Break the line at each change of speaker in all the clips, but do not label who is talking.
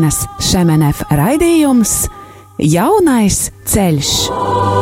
Irenas Šemenef raidījums Jaunais ceļš.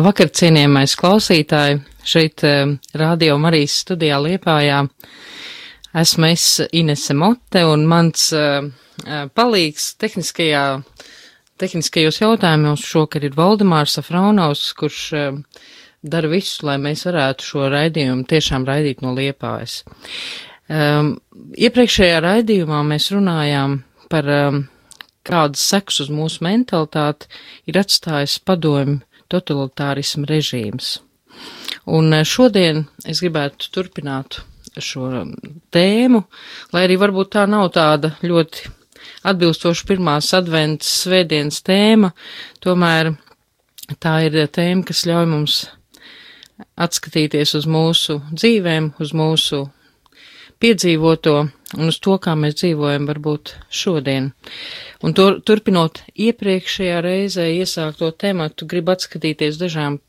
Labvakar, cienījamais klausītāji! Šeit uh, Radio Marijas studijā Liepājā esmu es Inese Mote un mans uh, palīgs tehniskajā, tehniskajos jautājumos šokar ir Valdemārs Afraunovs, kurš dara visu, lai mēs varētu šo raidījumu tiešām raidīt no Liepājas. Um, iepriekšējā raidījumā mēs runājām par um, kādas seks uz mūsu mentalitāti ir atstājis padomju totalitārismu režīms. Un eh, šodien es gribētu turpināt šo tēmu, lai arī varbūt tā nav tāda ļoti atbilstoša pirmās adventas svētdienas tēma, tomēr tā ir tēma, kas ļauj mums atskatīties uz mūsu dzīvēm, uz mūsu piedzīvoto un uz to, kā mēs dzīvojam varbūt šodien. Un to, turpinot iepriekšējā reizē iesākto tematu, gribu atskatīties dažām,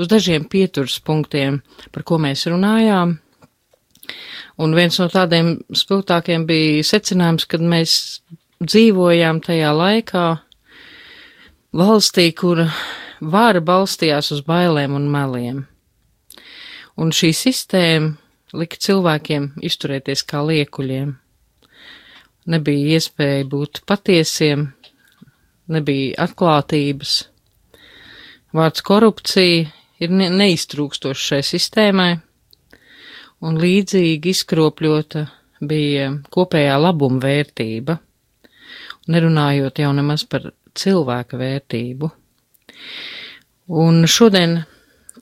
uz dažiem pieturs punktiem, par ko mēs runājām. Un viens no tādiem spilgtākiem bija secinājums, kad mēs dzīvojām tajā laikā valstī, kur vāra balstījās uz bailēm un meliem. Un šī sistēma lika cilvēkiem izturēties kā liekuļiem nebija iespēja būt patiesiem, nebija atklātības. Vārds korupcija ir ne neiztrūkstošs šai sistēmai, un līdzīgi izkropļota bija kopējā labuma vērtība, nerunājot jau nemaz par cilvēka vērtību. Un šodien,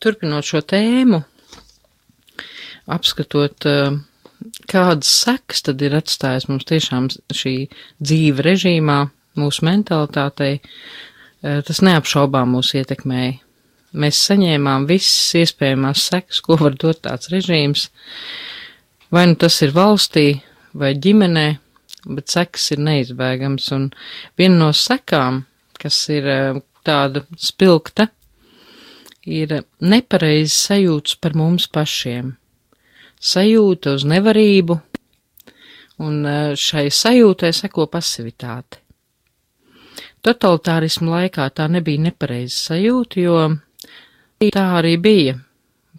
turpinot šo tēmu, apskatot uh, kādas sekas tad ir atstājis mums tiešām šī dzīve režīmā, mūsu mentalitātei, eh, tas neapšaubām mūs ietekmēja. Mēs saņēmām visas iespējamās sekas, ko var dot tāds režīms, vai nu tas ir valstī vai ģimenē, bet sekas ir neizbēgams, un viena no sekām, kas ir eh, tāda spilgta, ir nepareizs sajūts par mums pašiem sajūta uz nevarību, un e, šai sajūtai seko pasivitāte. Totalitārismu laikā tā nebija nepareiza sajūta, jo tā arī bija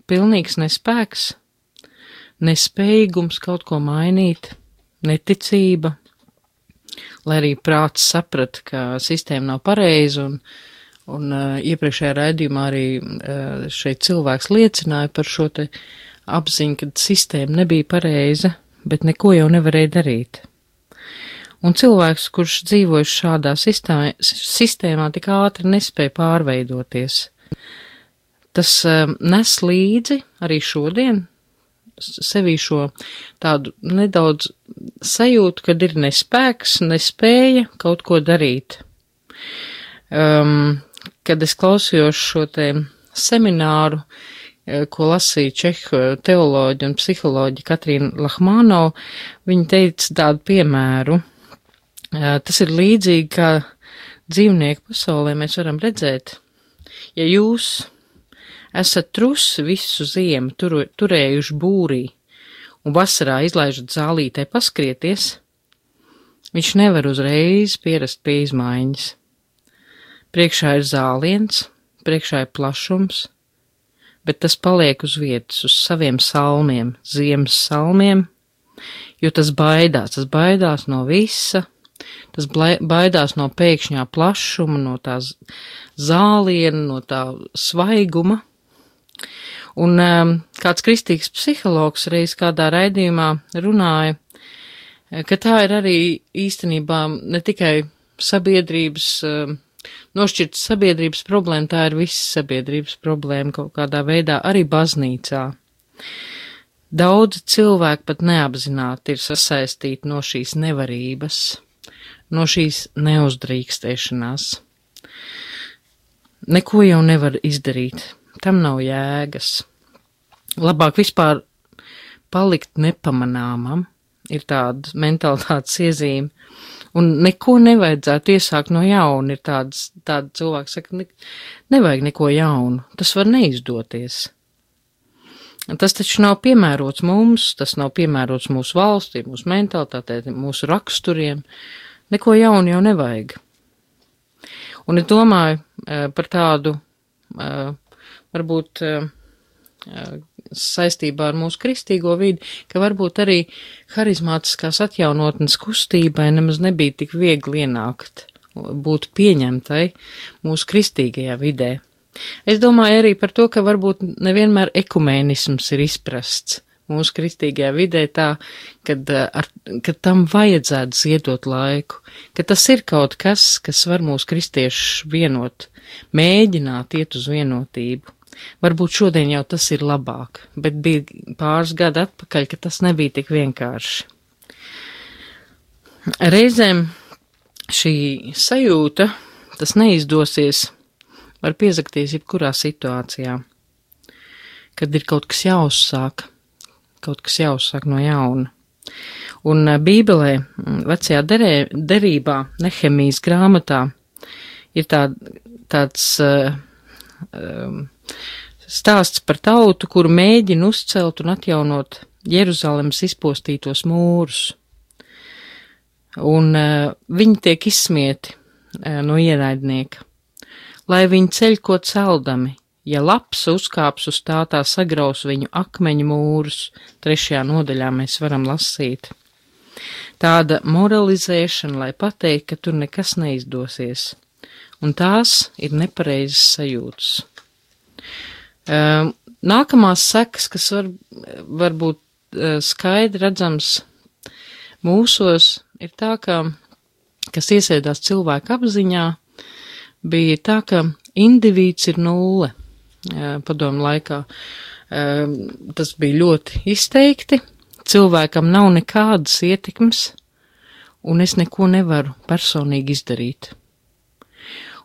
pilnīgs nespēks, nespējīgums kaut ko mainīt, neticība, lai arī prāts saprata, ka sistēma nav pareiza un, un uh, iepriekšējā raidījumā arī uh, šeit cilvēks liecināja par šo te uh, apziņa, ka sistēma nebija pareiza, bet neko jau nevarēja darīt. Un cilvēks, kurš dzīvojas šādā sistēmā, sistēmā tik ātri nespēja pārveidoties, tas um, nes līdzi arī šodien sevī šo tādu nedaudz sajūtu, kad ir nespēks, nespēja kaut ko darīt. Um, kad es klausījos šo te semināru, uh, ko lasīja čehu teoloģi un psiholoģi Katrīna Lahmānov, viņa teica tādu piemēru. Eh, tas ir līdzīgi, kā dzīvnieku pasaulē mēs varam redzēt. Ja jūs esat trusi visu ziemu tur, turējuši būrī un vasarā izlaižat zālītē paskrieties, viņš nevar uzreiz pierast pie izmaiņas. Priekšā ir zāliens, priekšā ir plašums, bet tas paliek uz vietas, uz saviem salmiem, ziemas salmiem, jo tas baidās, tas baidās no visa, tas baidās no pēkšņā plašuma, no tās zāliena, no tā svaiguma. Un um, kāds kristīgs psihologs reiz kādā raidījumā runāja, ka tā ir arī īstenībā ne tikai sabiedrības um, nošķirt sabiedrības problēmu, tā ir visa sabiedrības problēma kaut kādā veidā, arī baznīcā. Daudzi cilvēki pat neapzināti ir sasaistīti no šīs nevarības, no šīs neuzdrīkstēšanās. Neko jau nevar izdarīt, tam nav jēgas. Labāk vispār palikt nepamanāmam, ir tāda mentalitātes iezīme, un neko nevajadzētu iesākt no jauna. Ir tāds, tāda cilvēka saka, ne, nevajag neko jaunu, tas var neizdoties. Tas taču nav piemērots mums, tas nav piemērots mūsu valstī, mūsu mentalitātei, mūsu raksturiem. Neko jaunu jau nevajag. Un es domāju eh, par tādu, eh, varbūt eh, saistībā ar mūsu kristīgo vidi, ka varbūt arī harizmātiskās atjaunotnes kustībai nemaz nebija tik viegli ienākt, būt pieņemtai mūsu kristīgajā vidē. Es domāju arī par to, ka varbūt nevienmēr ekumēnisms ir izprasts mūsu kristīgajā vidē tā, kad, eh, ar, ka tam vajadzētu ziedot laiku, ka tas ir kaut kas, kas var mūsu kristiešus vienot, mēģināt iet uz vienotību. Varbūt šodien jau tas ir labāk, bet bija pāris gadi atpakaļ, ka tas nebija tik vienkārši. Reizēm šī sajūta, tas neizdosies var piezakties jebkurā situācijā, kad ir kaut kas jāuzsāk, kaut kas jāuzsāk no jauna. Un eh, Bībelē, vecajā derē, derībā, Nehemijas grāmatā, ir tā, tāds uh, um, stāsts par tautu, kuru mēģina uzcelt un atjaunot Jeruzalemes izpostītos mūrus. Un uh, viņi tiek izsmieti uh, no ienaidnieka lai viņi ceļ ko celdami, ja labs uzkāps uz tā, tā sagraus viņu akmeņu mūrus, trešajā nodaļā mēs varam lasīt. Tāda moralizēšana, lai pateikt, ka tur nekas neizdosies, un tās ir nepareizas sajūtas. Nākamās sekas, kas var, var būt skaidri redzams mūsos, ir tā, ka, kas iesēdās cilvēka apziņā, bija tā, ka indivīds ir nulle padomu laikā. Tas bija ļoti izteikti, cilvēkam nav nekādas ietekmes, un es neko nevaru personīgi izdarīt.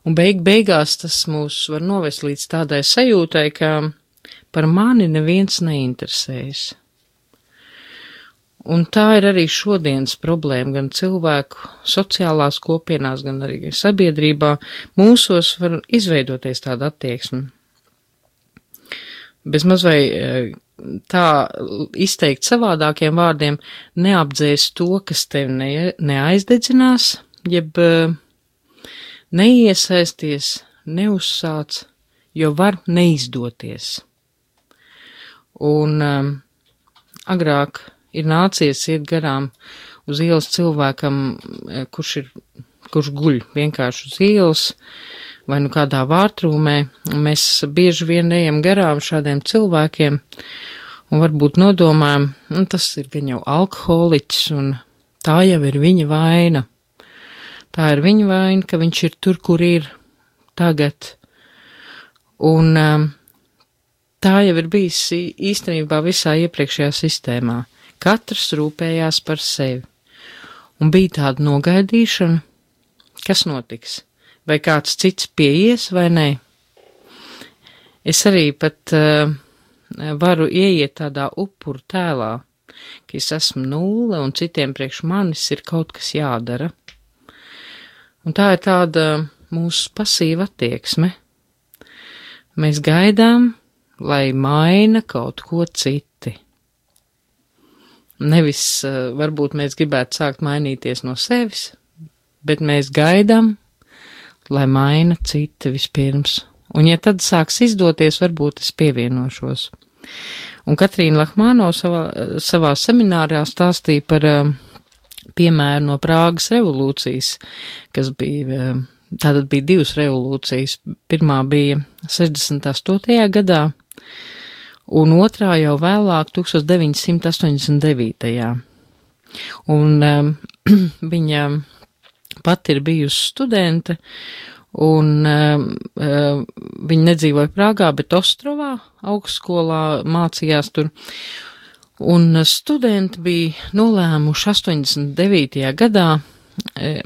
Un beig beigās tas mūs var novest līdz tādai sajūtai, ka par mani neviens neinteresējas. Un tā ir arī šodienas problēma gan cilvēku sociālās kopienās, gan arī sabiedrībā. Mūsos var izveidoties tāda attieksme. Bez mazvai e, tā izteikt savādākiem vārdiem neapdzēs to, kas tevi ne, neaizdedzinās, jeb e, neiesaisties, neuzsāc, jo var neizdoties. Un um, agrāk ir nācies iet garām uz ielas cilvēkam, e, kurš ir, kurš guļ vienkārši uz ielas vai nu kādā vārtrūmē, un mēs bieži vien ejam garām šādiem cilvēkiem un varbūt nodomājam, nu, tas ir gan jau alkoholiķis un tā jau ir viņa vaina. Tā ir viņa vaina, ka viņš ir tur, kur ir tagad. Un um, tā jau ir bijis īstenībā visā iepriekšējā sistēmā. Katrs rūpējās par sevi. Un bija tāda nogaidīšana, kas notiks, vai kāds cits pieies vai nē. Es arī pat uh, varu ieiet tādā upuru tēlā, ka es esmu nulle un citiem priekš manis ir kaut kas jādara. Un tā ir tāda mūsu pasīva attieksme. Mēs gaidām, lai maina kaut ko citu. Nevis eh, varbūt mēs gribētu sākt mainīties no sevis, bet mēs gaidām, lai maina citi vispirms. Un ja tad sāks izdoties, varbūt es pievienošos. Un Katrīna Lahmāno savā, savā seminārā stāstīja par uh, piemēru no Prāgas revolūcijas, kas bija, uh, tātad bija divas revolūcijas. Pirmā bija 68. gadā, un otrā jau vēlāk 1989. Un um, viņa pati ir bijusi studente, un um, viņa nedzīvoja Prāgā, bet Ostrovā augstskolā mācījās tur. Un studenti bija nolēmuši 89. gadā e,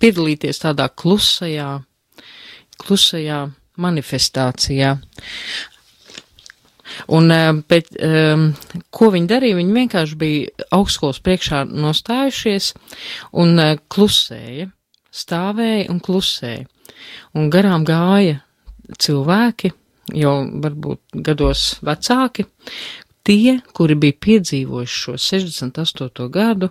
piedalīties tādā klusajā, klusajā manifestācijā. Un pēc, um, ko viņi darīja? Viņi vienkārši bija augstskolas priekšā nostājušies un uh, klusēja, stāvēja un klusēja. Un garām gāja cilvēki, jau varbūt gados vecāki, tie, kuri bija piedzīvojuši šo 68. gadu,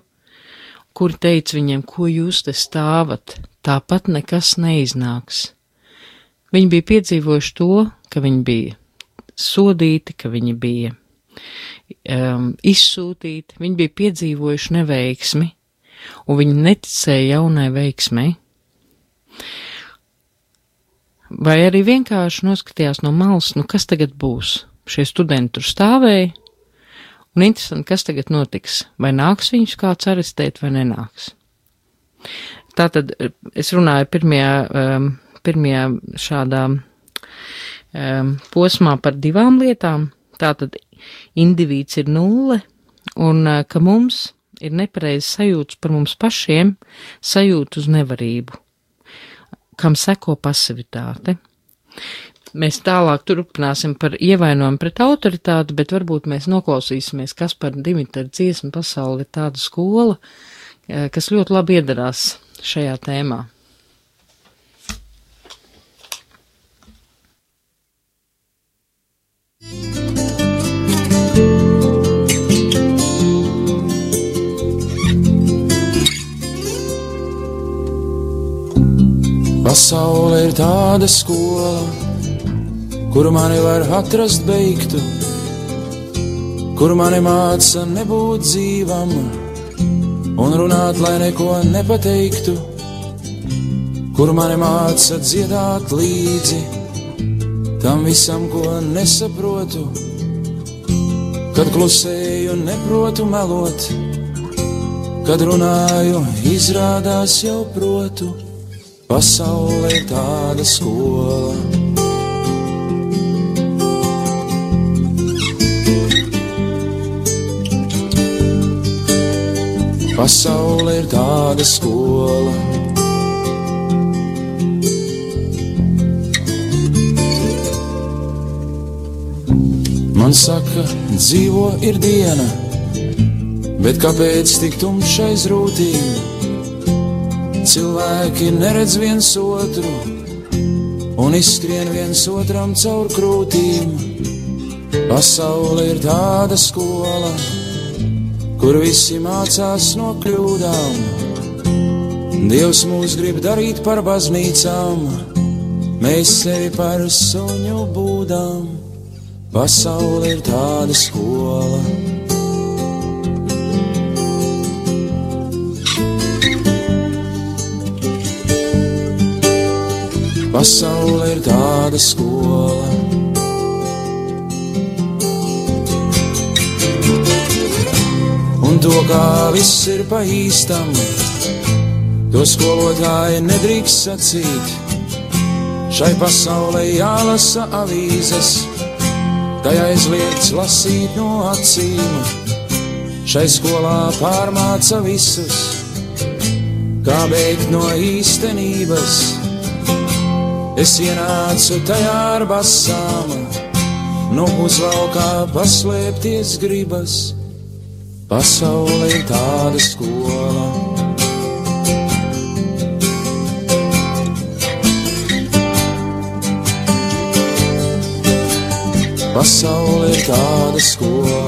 kuri teica viņiem, ko jūs te stāvat, tāpat nekas neiznāks. Viņi bija piedzīvojuši to, ka viņi bija sodīti, ka viņi bija um, izsūtīti, viņi bija piedzīvojuši neveiksmi, un viņi neticēja jaunai veiksmei. Vai arī vienkārši noskatījās no malas, nu kas tagad būs? Šie studenti tur stāvēja, un interesanti, kas tagad notiks. Vai nāks viņus kāds arestēt, vai nenāks. Tātad es runāju pirmajā, um, pirmajā šādā um, posmā par divām lietām. Tātad indivīds ir nulle, un uh, ka mums ir nepareizs sajūts par mums pašiem, sajūta uz nevarību, kam seko pasivitāte. Mēs tālāk turpināsim par ievainojumu pret autoritāti, bet varbūt mēs noklausīsimies, kas par Dimitra dziesmu pasauli ir tāda skola, kas ļoti labi iedarās šajā tēmā.
Pasaule ir tāda skola, kur mani var atrast beigtu, kur mani māca nebūt dzīvam un runāt, lai neko nepateiktu, kur mani māca dziedāt līdzi tam visam, ko nesaprotu, kad klusēju, neprotu melot, kad runāju, izrādās jau protu. Pasaulē tāda skola. Pasaulē ir tāda skola. Man saka, dzīvo ir diena, bet kāpēc tik tumšais rūtība? Cilvēki neredz viens otru un izskrien viens otram caur krūtīm. Pasaule ir tāda skola, kur visi mācās no kļūdām. Dievs mūs grib darīt par baznīcām, mēs sevi par suņu būdām. Pasaule ir tāda skola. Pasaule ir tāda skola. Un to kā viss ir pa īstam, to skolotāji nedrīkst sacīt. Šai pasaulē jālasa avīzes, tajā aizliegts lasīt no acīm. Šai skolā pārmāca visus, kā beigt no īstenības Es ienācu tajā ar basām, no uzvalkā paslēpties gribas. Pasaule ir tāda skola. Pasaule ir tāda skola.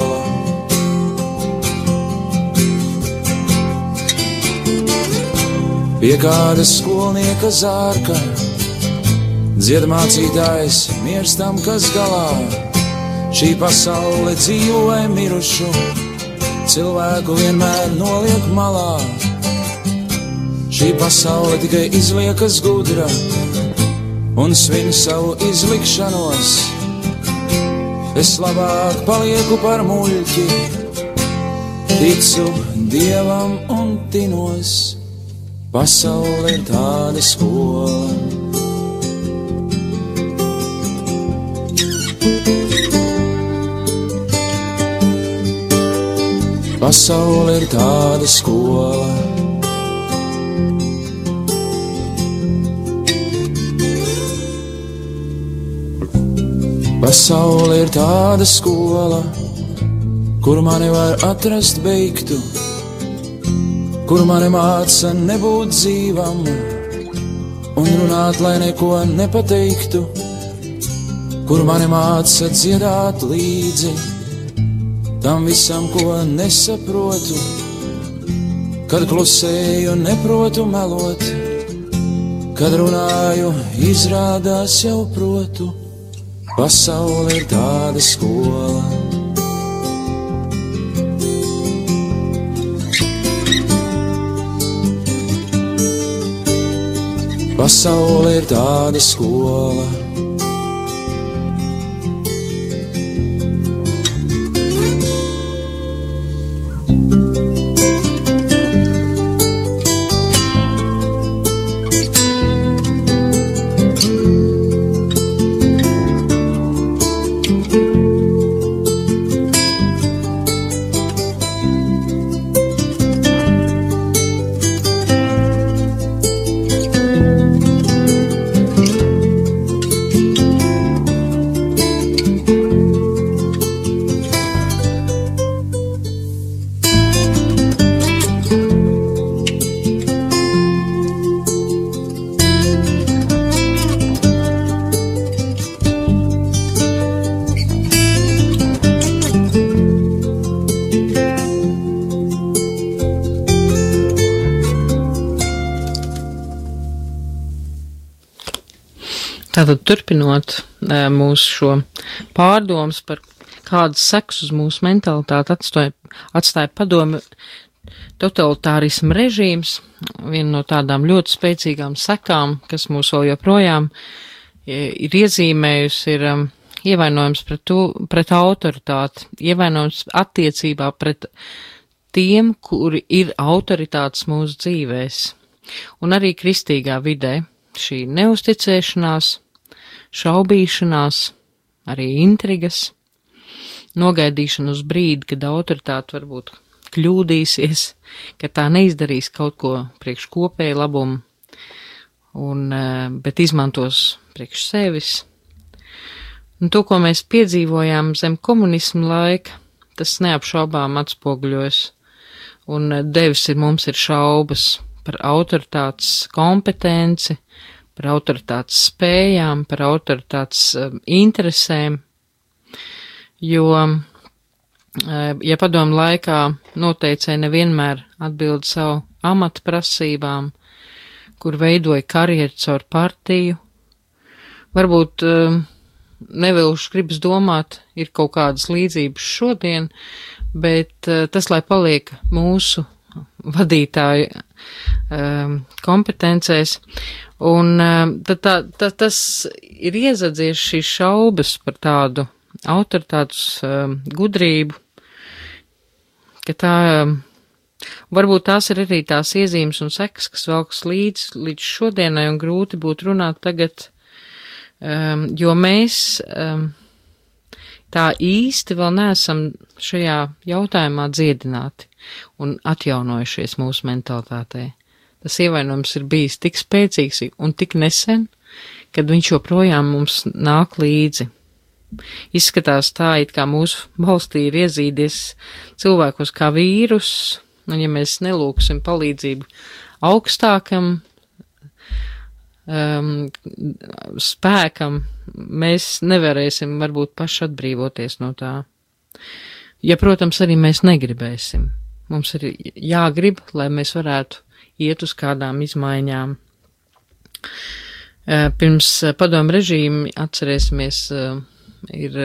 Pie kāda skolnieka zārka Dziedmācītājs mirstam, kas galā šī pasaule dzīvoja mirušu, cilvēku vienmēr noliek malā. Šī pasaule tikai izliekas gudra un svin savu izlikšanos. Es labāk palieku par muļķi, ticu dievam un tinos. Pasaule ir tāda skola. Pasaule ir tāda skola. Pasaule ir tāda skola, kur mani var atrast beigtu, kur mani māca nebūt dzīvam un runāt, lai neko nepateiktu, kur mani māca dziedāt līdzi tam visam, ko nesaprotu, kad klusēju, neprotu melot, kad runāju, izrādās jau protu, pasaule ir tāda skola. Pasaule ir tāda skola.
Tātad turpinot mūsu šo pārdomas par kādas seks uz mūsu mentalitāti atstāja, atstāja padomi totalitārismu režīms, viena no tādām ļoti spēcīgām sekām, kas mūs vēl joprojām ir iezīmējusi, ir um, ievainojums pret, tu, pret autoritāti, ievainojums attiecībā pret tiem, kuri ir autoritātes mūsu dzīvēs, un arī kristīgā vidē šī neusticēšanās, šaubīšanās, arī intrigas, nogaidīšana uz brīdi, kad autoritāte varbūt kļūdīsies, ka tā neizdarīs kaut ko priekš kopēju labumu, un, eh, bet izmantos priekš sevis. Un to, ko mēs piedzīvojām zem komunismu laika, tas neapšaubām atspoguļojas, un eh, devis ir mums ir šaubas par autoritātes kompetenci, par autoritātes spējām, par autoritātes uh, interesēm, jo, uh, ja padomu laikā noteicēji nevienmēr atbild savu amata prasībām, kur veidoja karjeru caur partiju, varbūt uh, nevilši gribas domāt, ir kaut kādas līdzības šodien, bet tas, lai paliek mūsu vadītāju um, kompetencēs. Un um, tad tā, tā, tas ir iezadzies šīs šaubas par tādu autoritātes um, gudrību, ka tā, um, varbūt tās ir arī tās iezīmes un sekas, kas velkas līdz, līdz šodienai un grūti būtu runāt tagad, um, jo mēs um, tā īsti vēl neesam šajā jautājumā dziedināti un atjaunojušies mūsu mentalitātē. Tas ievainojums ir bijis tik spēcīgs un tik nesen, kad viņš joprojām mums nāk līdzi. Izskatās tā, it kā mūsu valstī ir iezīdies cilvēkos kā vīrus, un ja mēs nelūksim palīdzību augstākam um, spēkam, mēs nevarēsim varbūt paši atbrīvoties no tā. Ja, protams, arī mēs negribēsim. Mums ir jāgrib, lai mēs varētu iet uz kādām izmaiņām. Pirms padomu režīmi atcerēsimies, ir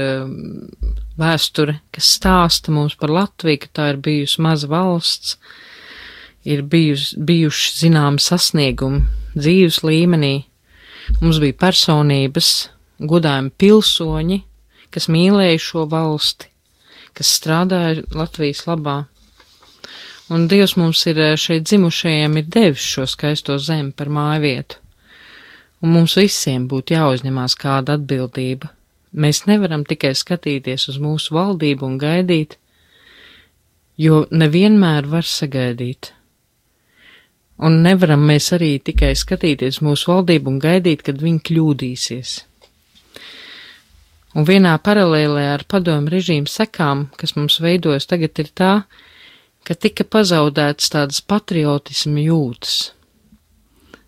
vēsture, kas stāsta mums par Latviju, ka tā ir bijusi maza valsts, ir bijus, bijuši zināmi sasniegumi dzīves līmenī. Mums bija personības, godājumi pilsoņi, kas mīlēja šo valsti, kas strādāja Latvijas labā. Un Dievs mums ir eh, šeit dzimušajiem ir devis šo skaisto zemi par māju vietu. Un mums visiem būtu jāuzņemās kāda atbildība. Mēs nevaram tikai skatīties uz mūsu valdību un gaidīt, jo nevienmēr var sagaidīt. Un nevaram mēs arī tikai skatīties mūsu valdību un gaidīt, kad viņi kļūdīsies. Un vienā paralēlē ar padomu režīmu sekām, kas mums veidojas tagad, ir tā, ka tika pazaudētas tādas patriotismu jūtas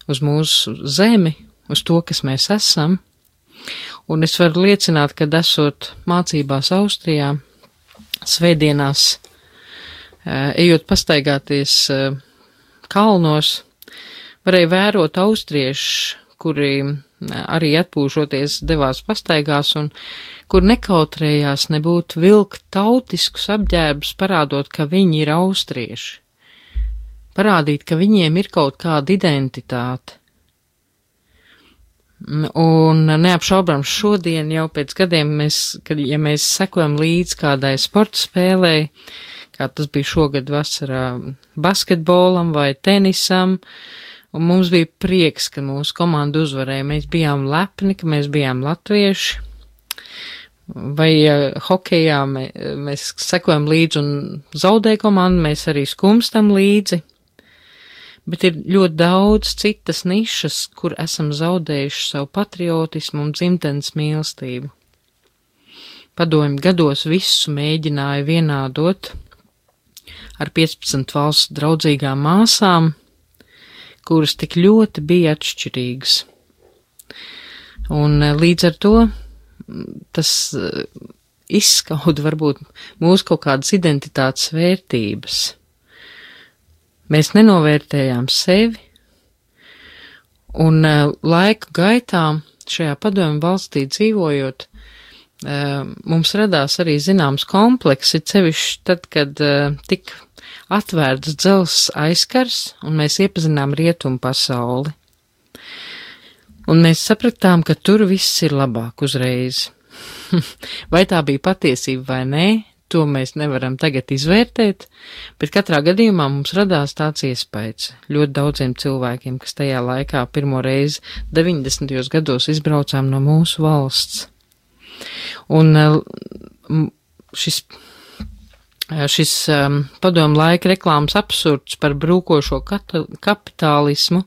uz mūsu zemi, uz to, kas mēs esam. Un es varu liecināt, ka esot mācībās Austrijā, svētdienās, ejot pastaigāties kalnos, varēja vērot austriešus, kuri arī atpūšoties devās pastaigās un kur nekautrējās nebūt vilkt tautiskus apģērbus, parādot, ka viņi ir austrieši. Parādīt, ka viņiem ir kaut kāda identitāte. Un neapšaubām šodien jau pēc gadiem mēs, kad, ja mēs sekojam līdz kādai sporta spēlei, kā tas bija šogad vasarā basketbolam vai tenisam, un mums bija prieks, ka mūsu komanda uzvarēja. Mēs bijām lepni, ka mēs bijām latvieši, vai uh, hokejā mē, mēs sekojam līdzi un zaudē komandu, mēs arī skumstam līdzi. Bet ir ļoti daudz citas nišas, kur esam zaudējuši savu patriotismu un dzimtenes mīlestību. Padomju gados visu mēģināja vienādot ar 15 valsts draudzīgām māsām, kuras tik ļoti bija atšķirīgas. Un līdz ar to tas eh, izskauda varbūt mūsu kaut kādas identitātes vērtības. Mēs nenovērtējām sevi, un uh, laika gaitā šajā padomju valstī dzīvojot, mums radās arī zināms kompleks, ir sevišķi tad, kad tik atvērts dzels aizkars, un mēs iepazinām rietumu pasauli un mēs sapratām, ka tur viss ir labāk uzreiz. vai tā bija patiesība vai nē, to mēs nevaram tagad izvērtēt, bet katrā gadījumā mums radās tāds iespējas ļoti daudziem cilvēkiem, kas tajā laikā pirmo reizi 90. gados izbraucām no mūsu valsts. Un eh, šis šis um, padomu laika reklāmas absurds par brūkošo kapitālismu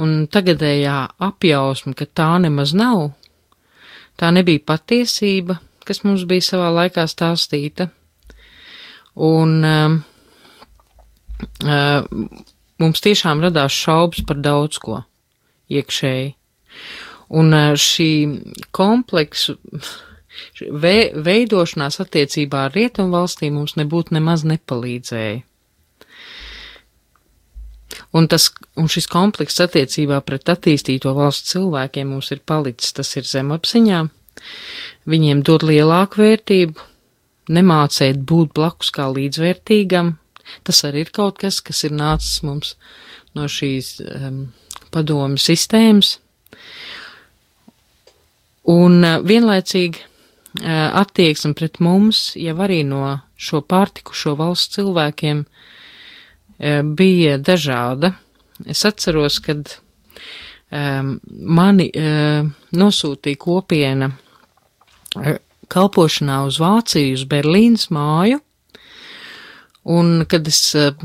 un tagadējā apjausma, ka tā nemaz nav, tā nebija patiesība, kas mums bija savā laikā stāstīta. Un um, uh, mums tiešām radās šaubas par daudz ko iekšēji. Un uh, šī kompleksu ve veidošanās attiecībā ar rietumu valstīm mums nebūtu nemaz nepalīdzēja. Un, tas, un šis komplekss attiecībā pret attīstīto valstu cilvēkiem mums ir palicis, tas ir zemapziņā. Viņiem dod lielāku vērtību, nemācēt būt blakus kā līdzvērtīgam. Tas arī ir kaut kas, kas ir nācis mums no šīs um, padomu sistēmas. Un uh, vienlaicīgi attieksme pret mums jau arī no šo pārtikušo valsts cilvēkiem E, bija dažāda. Es atceros, kad um, mani uh, nosūtīja kopiena kalpošanā uz Vāciju, uz Berlīnas māju, un kad es uh,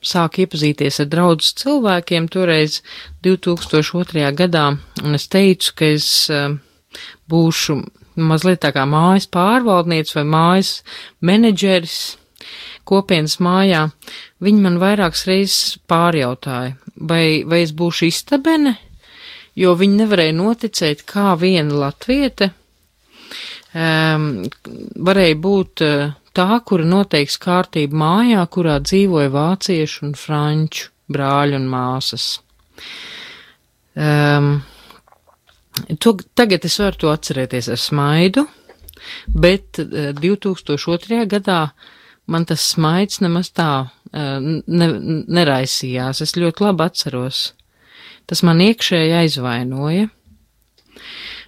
sāku iepazīties ar draudz cilvēkiem toreiz 2002. gadā, un es teicu, ka es uh, būšu mazliet tā kā mājas pārvaldnieks vai mājas menedžeris kopienas mājā, viņi man vairākas reizes pārjautāja, vai, vai es būšu istabene, jo viņi nevarēja noticēt, kā viena latviete um, varēja būt uh, tā, kura noteiks kārtību mājā, kurā dzīvoja vāciešu un franču brāļi un māsas. Um, to, tagad es varu to atcerēties ar smaidu, bet uh, 2002. gadā man tas smaids nemaz tā ne, neraisījās. Es ļoti labi atceros. Tas man iekšēji aizvainoja.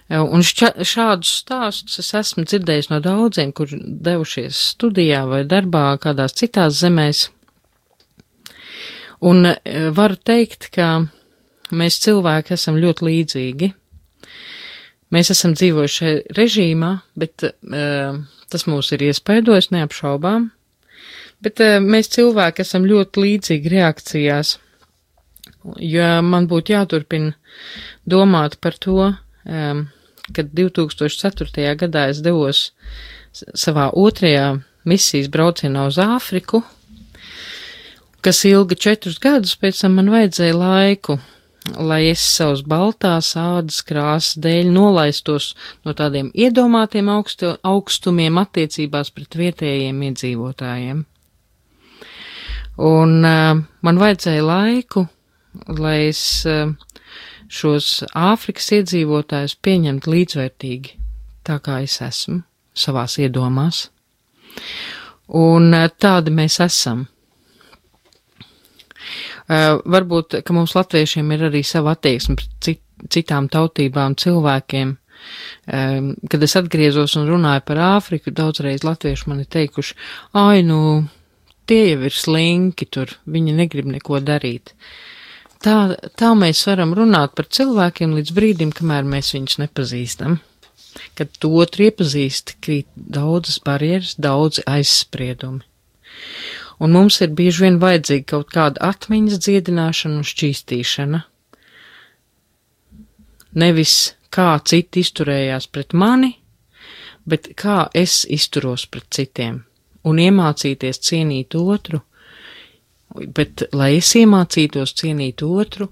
Un šķa, šādus stāstus es esmu dzirdējis no daudziem, kur devušies studijā vai darbā kādās citās zemēs. Un varu teikt, ka mēs cilvēki esam ļoti līdzīgi. Mēs esam dzīvojuši režīmā, bet uh, tas mūs ir iespaidojis neapšaubām Bet uh, mēs cilvēki esam ļoti līdzīgi reakcijās. Ja man būtu jāturpina domāt par to, um, kad 2004. gadā es devos savā otrajā misijas braucienā uz Āfriku, kas ilga četrus gadus, pēc tam man vajadzēja laiku, lai es savus baltās ādas krāsas dēļ nolaistos no tādiem iedomātiem augstu, augstumiem attiecībās pret vietējiem iedzīvotājiem. Un uh, man vajadzēja laiku, lai es uh, šos Āfrikas iedzīvotājus pieņemtu līdzvērtīgi, tā kā es esmu savās iedomās. Un uh, tādi mēs esam. Uh, varbūt, ka mums latviešiem ir arī sava attieksme pret cit, citām tautībām, cilvēkiem. Um, kad es atgriezos un runāju par Āfriku, daudzreiz latvieši man ir teikuši, ai, nu, tie jau ir slinki tur, viņi negrib neko darīt. Tā, tā mēs varam runāt par cilvēkiem līdz brīdim, kamēr mēs viņus nepazīstam. Kad to otru iepazīst, krīt daudzas barjeras, daudzi aizspriedumi un mums ir bieži vien vajadzīga kaut kāda atmiņas dziedināšana un šķīstīšana. Nevis kā citi izturējās pret mani, bet kā es izturos pret citiem, un iemācīties cienīt otru, bet, lai es iemācītos cienīt otru,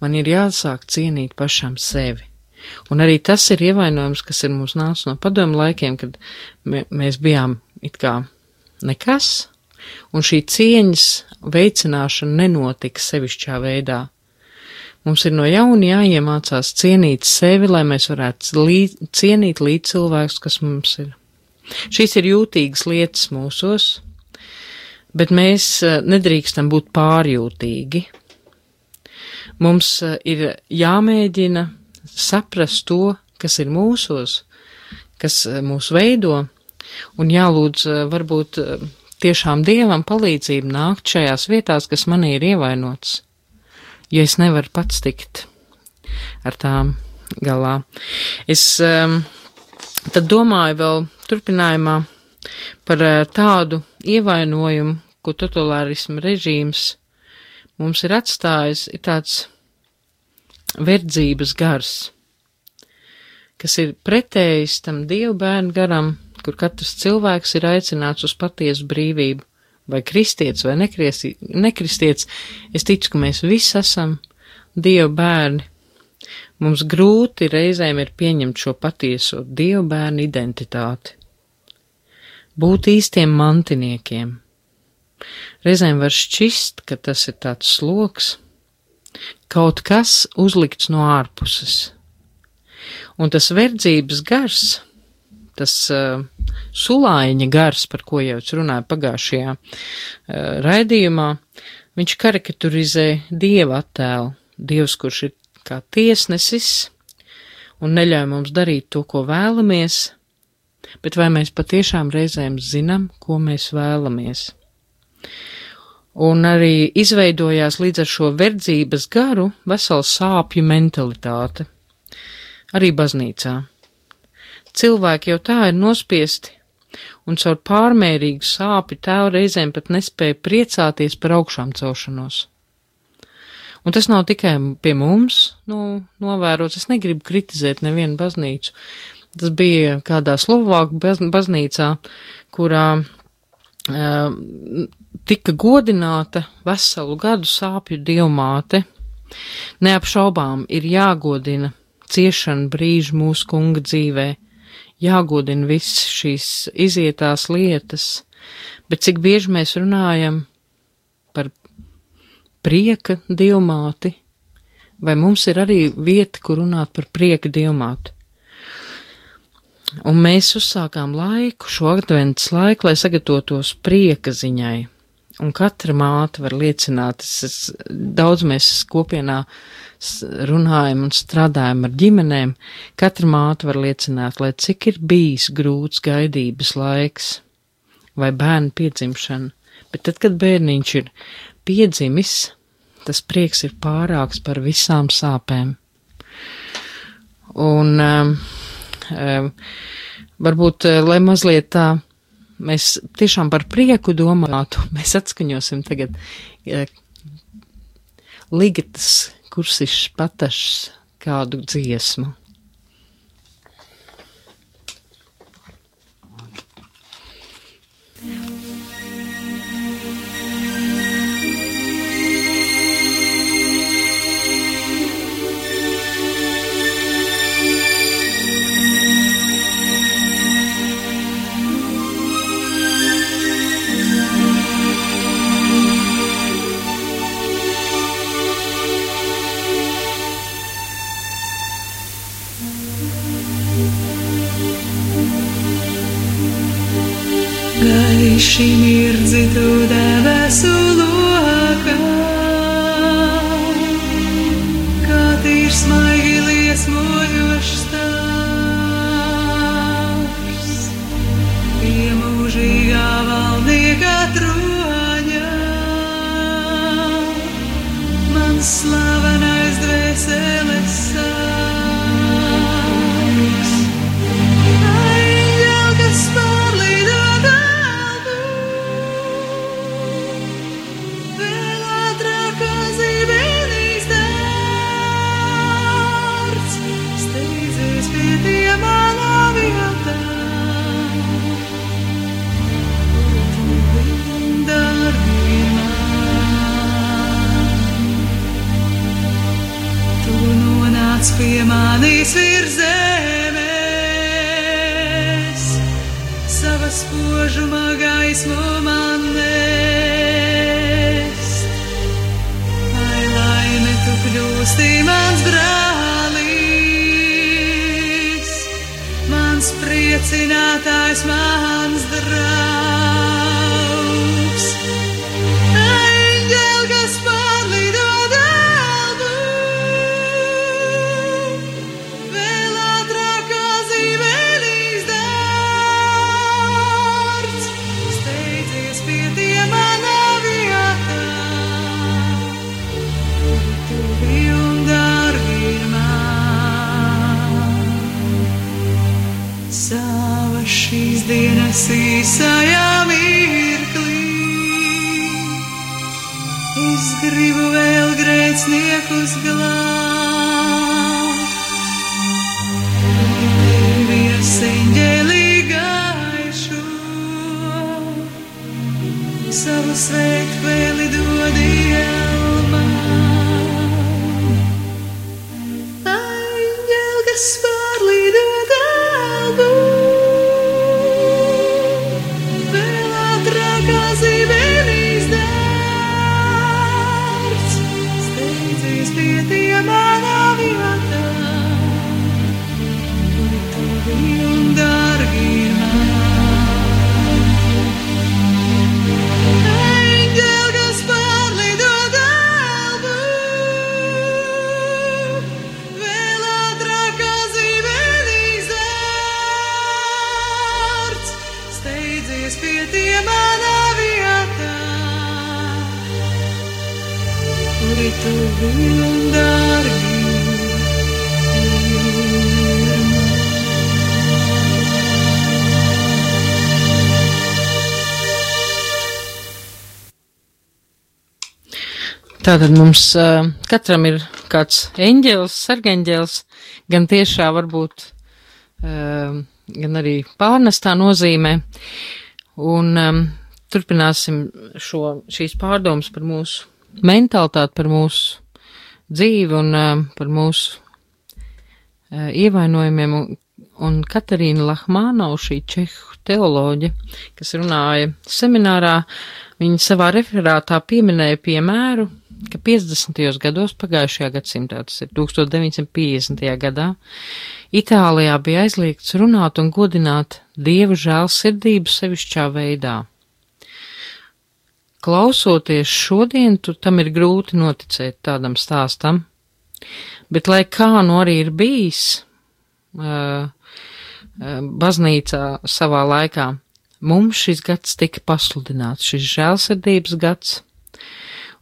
man ir jāsāk cienīt pašam sevi. Un arī tas ir ievainojums, kas ir mums nācis no padomu laikiem, kad mēs bijām it kā nekas, un šī cieņas veicināšana nenotika sevišķā veidā. Mums ir no jauna jāiemācās cienīt sevi, lai mēs varētu līd, cienīt līdz cilvēkus, kas mums ir. Šīs ir jūtīgas lietas mūsos, bet mēs eh, nedrīkstam būt pārjūtīgi. Mums eh, ir jāmēģina saprast to, kas ir mūsos, kas eh, mūs veido, un jālūdz varbūt tiešām dievam palīdzību nākt šajās vietās, kas manī ir ievainots, jo es nevaru pats tikt ar tām galā. Es um, tad domāju vēl turpinājumā par uh, tādu ievainojumu, ko totalitārismu režīms mums ir atstājis, ir tāds verdzības gars, kas ir pretējs tam dievu bērnu garam, kur katrs cilvēks ir aicināts uz patiesu brīvību, vai kristietis vai nekristietis, es ticu, ka mēs visi esam Dieva bērni. Mums grūti reizēm ir pieņemt šo patieso Dieva bērnu identitāti. Būt īstiem mantiniekiem. Reizēm var šķist, ka tas ir tāds sloks, kaut kas uzlikts no ārpuses. Un tas verdzības gars, tas uh, sulāņa gars, par ko jau es runāju pagājušajā uh, raidījumā, viņš karikaturizē dieva attēlu, dievs, kurš ir kā tiesnesis un neļauj mums darīt to, ko vēlamies, bet vai mēs patiešām reizēm zinām, ko mēs vēlamies. Un arī izveidojās līdz ar šo verdzības garu vesela sāpju mentalitāte. Arī baznīcā. Cilvēki jau tā ir nospiesti, un caur pārmērīgu sāpju tēvu reizēm pat nespēja priecāties par augšām celšanos. Un tas nav tikai pie mums, nu, novērots, es negribu kritizēt nevienu baznīcu. Tas bija kādā Slovāku baznīcā, kurā uh, tika godināta veselu gadu sāpju dievmāte. Neapšaubām ir jāgodina ciešana brīži mūsu kunga dzīvē, jāgodina viss šīs izietās lietas, bet cik bieži mēs runājam par prieka dievmāti, vai mums ir arī vieta, kur runāt par prieka dievmāti. Un mēs uzsākām laiku, šo adventas laiku, lai sagatavotos prieka ziņai. Un katra māte var liecināt, es, es, daudz mēs kopienā runājam un strādājam ar ģimenēm, katra māte var liecināt, lai cik ir bijis grūts gaidības laiks vai bērnu piedzimšana, bet tad, kad bērniņš ir piedzimis, tas prieks ir pārāks par visām sāpēm. Un um, um, varbūt, uh, lai mazliet tā mēs tiešām par prieku domātu, mēs atskaņosim tagad uh, ligatas kursišs patašs kādu dziesmu.
Gaiši mirdzi tu debesu šīs dienas īsajā mirklī. Es gribu vēl grēciniekus glābt. Tevi eseņģēlī gaišu, savu svētkvēli dodies
Tātad mums uh, katram ir kāds eņģēlis, sargeņģēlis, gan tiešā varbūt, uh, gan arī pārnestā nozīmē. Un um, turpināsim šo, šīs pārdomas par mūsu mentalitāti, par mūsu dzīvi un um, par mūsu uh, ievainojumiem. Un, un Katarīna Lahmānova, šī čehu teoloģe, kas runāja seminārā, viņa savā referātā pieminēja piemēru, ka 50. gados pagājušajā gadsimtā, tas ir 1950. gadā, Itālijā bija aizliegts runāt un godināt dievu žēlsirdību sevišķā veidā. Klausoties šodien, tu tam ir grūti noticēt tādam stāstam, bet lai kā nu arī ir bijis, uh, baznīcā savā laikā, mums šis gads tika pasludināts, šis žēlsirdības gads,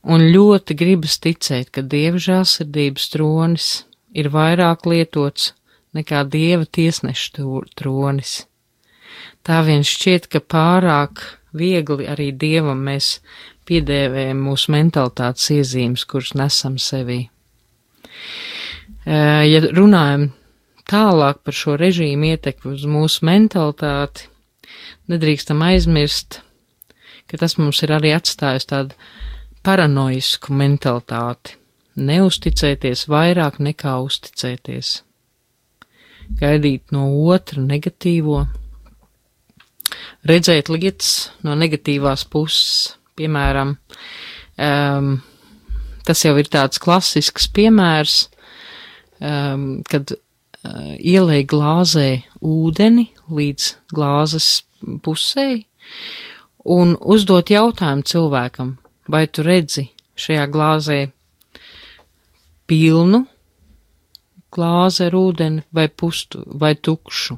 un ļoti gribas ticēt, ka dieva žēlsirdības tronis ir vairāk lietots nekā dieva tiesneša tronis. Tā vien šķiet, ka pārāk viegli arī dievam mēs piedēvējam mūsu mentalitātes iezīmes, kuras nesam sevī. Ja runājam tālāk par šo režīmu ietekmi uz mūsu mentalitāti, nedrīkstam aizmirst, ka tas mums ir arī atstājis tādu paranoisku mentalitāti, neusticēties vairāk nekā uzticēties, gaidīt no otra negatīvo, redzēt lietas no negatīvās puses, piemēram, um, tas jau ir tāds klasisks piemērs, um, kad uh, ielēja glāzē ūdeni līdz glāzes pusē un uzdot jautājumu cilvēkam, vai tu redzi šajā glāzē pilnu glāzi ar ūdeni vai pustu vai tukšu.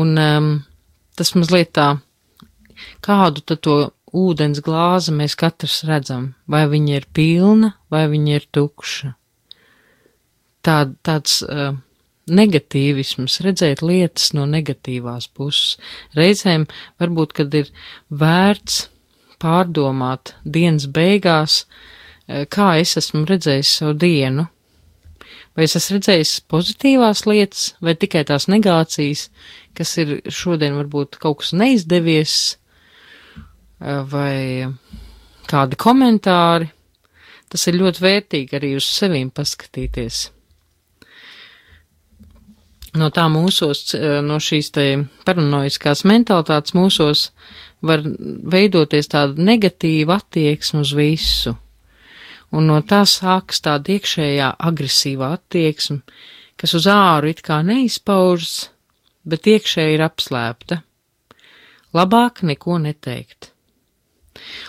Un um, tas mazliet tā, kādu tad to ūdens glāzi mēs katrs redzam, vai viņa ir pilna vai viņa ir tukša. Tā, tāds uh, negatīvisms, redzēt lietas no negatīvās puses. Reizēm varbūt, kad ir vērts pārdomāt dienas beigās, eh, kā es esmu redzējis savu dienu. Vai es esmu redzējis pozitīvās lietas, vai tikai tās negācijas, kas ir šodien varbūt kaut kas neizdevies, eh, vai kādi komentāri. Tas ir ļoti vērtīgi arī uz sevīm paskatīties. No tā mūsos, eh, no šīs te paranoiskās mentalitātes mūsos var veidoties tāda negatīva attieksme uz visu. Un no tā sākas tāda iekšējā agresīvā attieksme, kas uz āru it kā neizpaužas, bet iekšēji ir apslēpta. Labāk neko neteikt.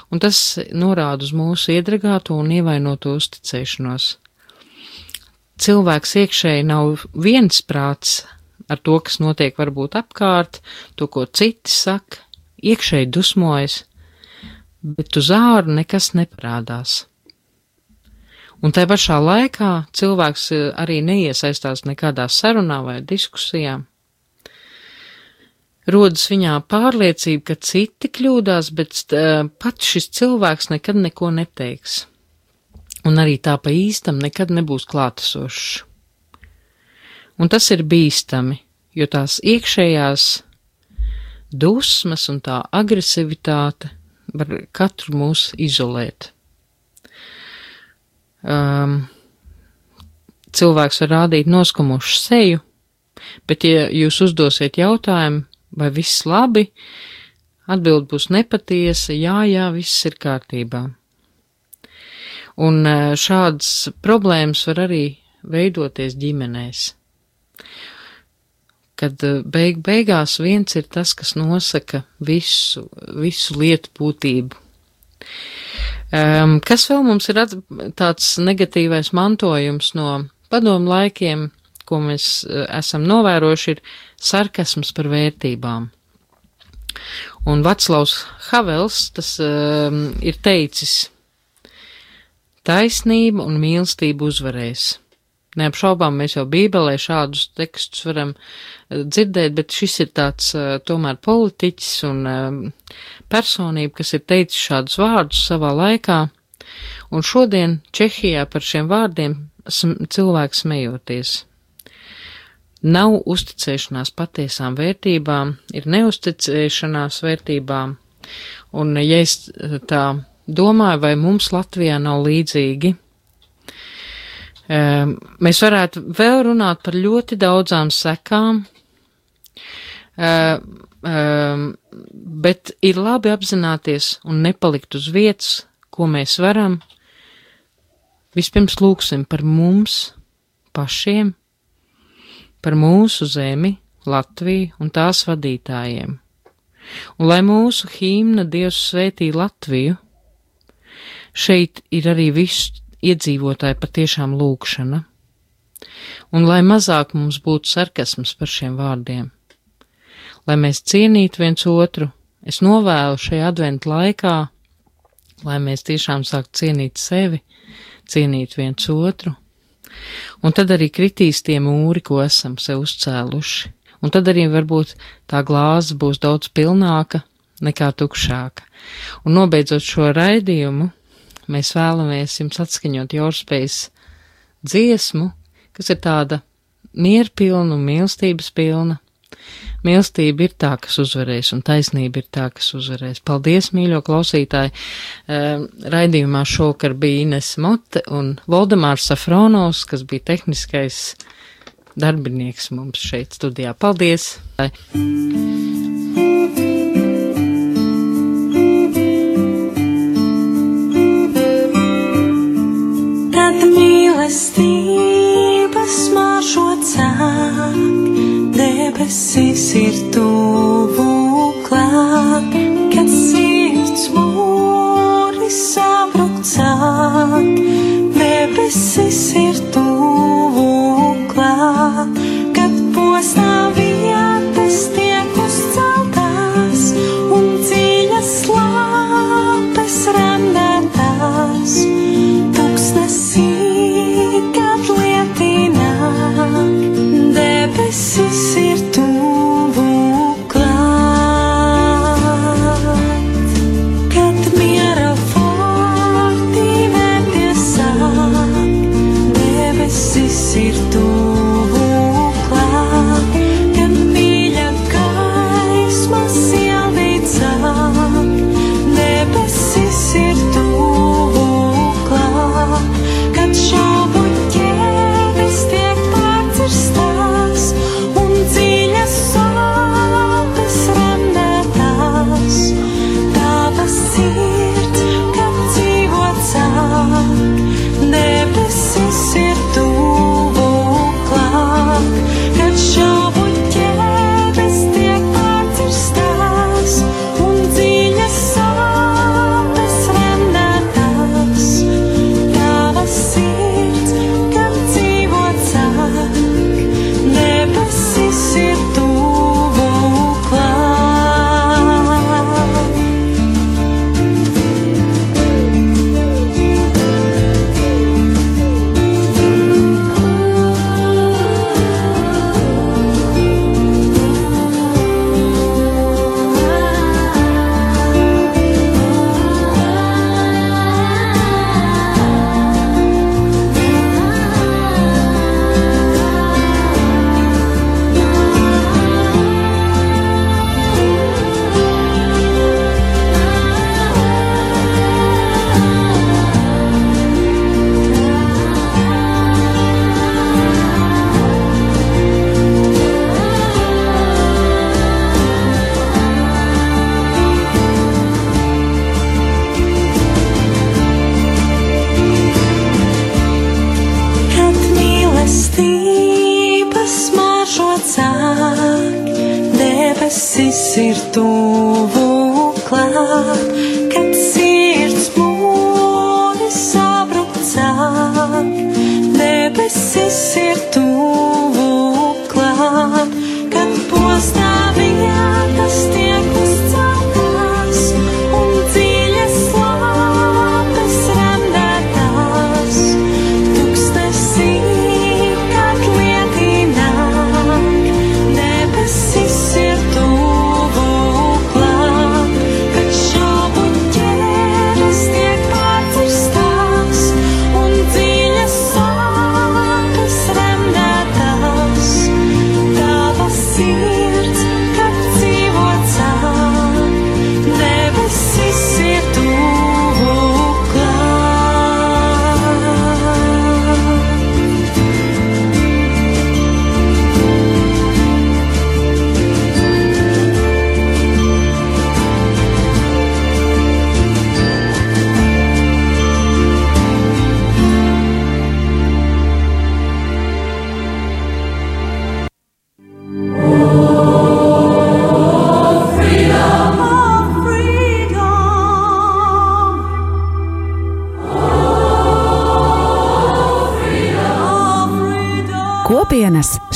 Un tas norāda uz mūsu iedragāto un ievainoto uzticēšanos. Cilvēks iekšēji nav viensprāts ar to, kas notiek varbūt apkārt, to, ko citi saka, iekšēji dusmojas, bet uz āru nekas neparādās. Un tai pašā laikā cilvēks eh, arī neiesaistās nekādā sarunā vai diskusijā. Rodas viņā pārliecība, ka citi kļūdās, bet uh, pats šis cilvēks nekad neko neteiks. Un arī tā pa īstam nekad nebūs klātesošs. Un tas ir bīstami, jo tās iekšējās dusmas un tā agresivitāte var katru mūs izolēt. Um, cilvēks var rādīt noskumušu seju, bet ja jūs uzdosiet jautājumu, vai viss labi, atbild būs nepatiesa, jā, jā, viss ir kārtībā. Un uh, šādas problēmas var arī veidoties ģimenēs kad eh, beig beigās viens ir tas, kas nosaka visu, visu lietu būtību. Um, kas vēl mums ir tāds negatīvais mantojums no padomu laikiem, ko mēs uh, esam novērojuši, ir sarkasms par vērtībām. Un Vaclavs Havels tas um, ir teicis, taisnība un mīlestība uzvarēs. Neapšaubām mēs jau Bībelē šādus tekstus varam eh, dzirdēt, bet šis ir tāds uh, tomēr politiķis un uh, personība, kas ir teicis šādus vārdus savā laikā, un šodien Čehijā par šiem vārdiem cilvēks smejoties. Nav uzticēšanās patiesām vērtībām, ir neusticēšanās vērtībām, un ja es tā domāju, vai mums Latvijā nav līdzīgi, Mēs varētu vēl runāt par ļoti daudzām sekām, bet ir labi apzināties un nepalikt uz vietas, ko mēs varam. Vispirms lūksim par mums pašiem, par mūsu zemi, Latviju un tās vadītājiem. Un lai mūsu hīmna Dievs svētī Latviju, šeit ir arī viss iedzīvotāji patiešām lūkšana, un lai mazāk mums būtu sarkasms par šiem vārdiem, lai mēs cienītu viens otru, es novēlu šajā adventu laikā, lai mēs tiešām sāktu cienīt sevi, cienīt viens otru, un tad arī kritīs tie mūri, ko esam sev uzcēluši, Un tad arī varbūt tā glāze būs daudz pilnāka nekā tukšāka. Un nobeidzot šo raidījumu, mēs vēlamies jums atskaņot Jorspējas dziesmu, kas ir tāda mierpilna un mīlestības pilna. Mīlestība ir tā, kas uzvarēs, un taisnība ir tā, kas uzvarēs. Paldies, mīļo klausītāji! Ehm, raidījumā šokar bija Ines Mote un Voldemārs Safronovs, kas bija tehniskais darbinieks mums šeit studijā. Paldies!
Tad mīlestības mažo cāk, debesis ir tuvu klāt, kad sirds mūri sabruk cāk, debesis ir tuvu klāt, kad postā vietas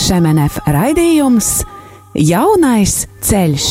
Šemenef raidījums Jaunais ceļš.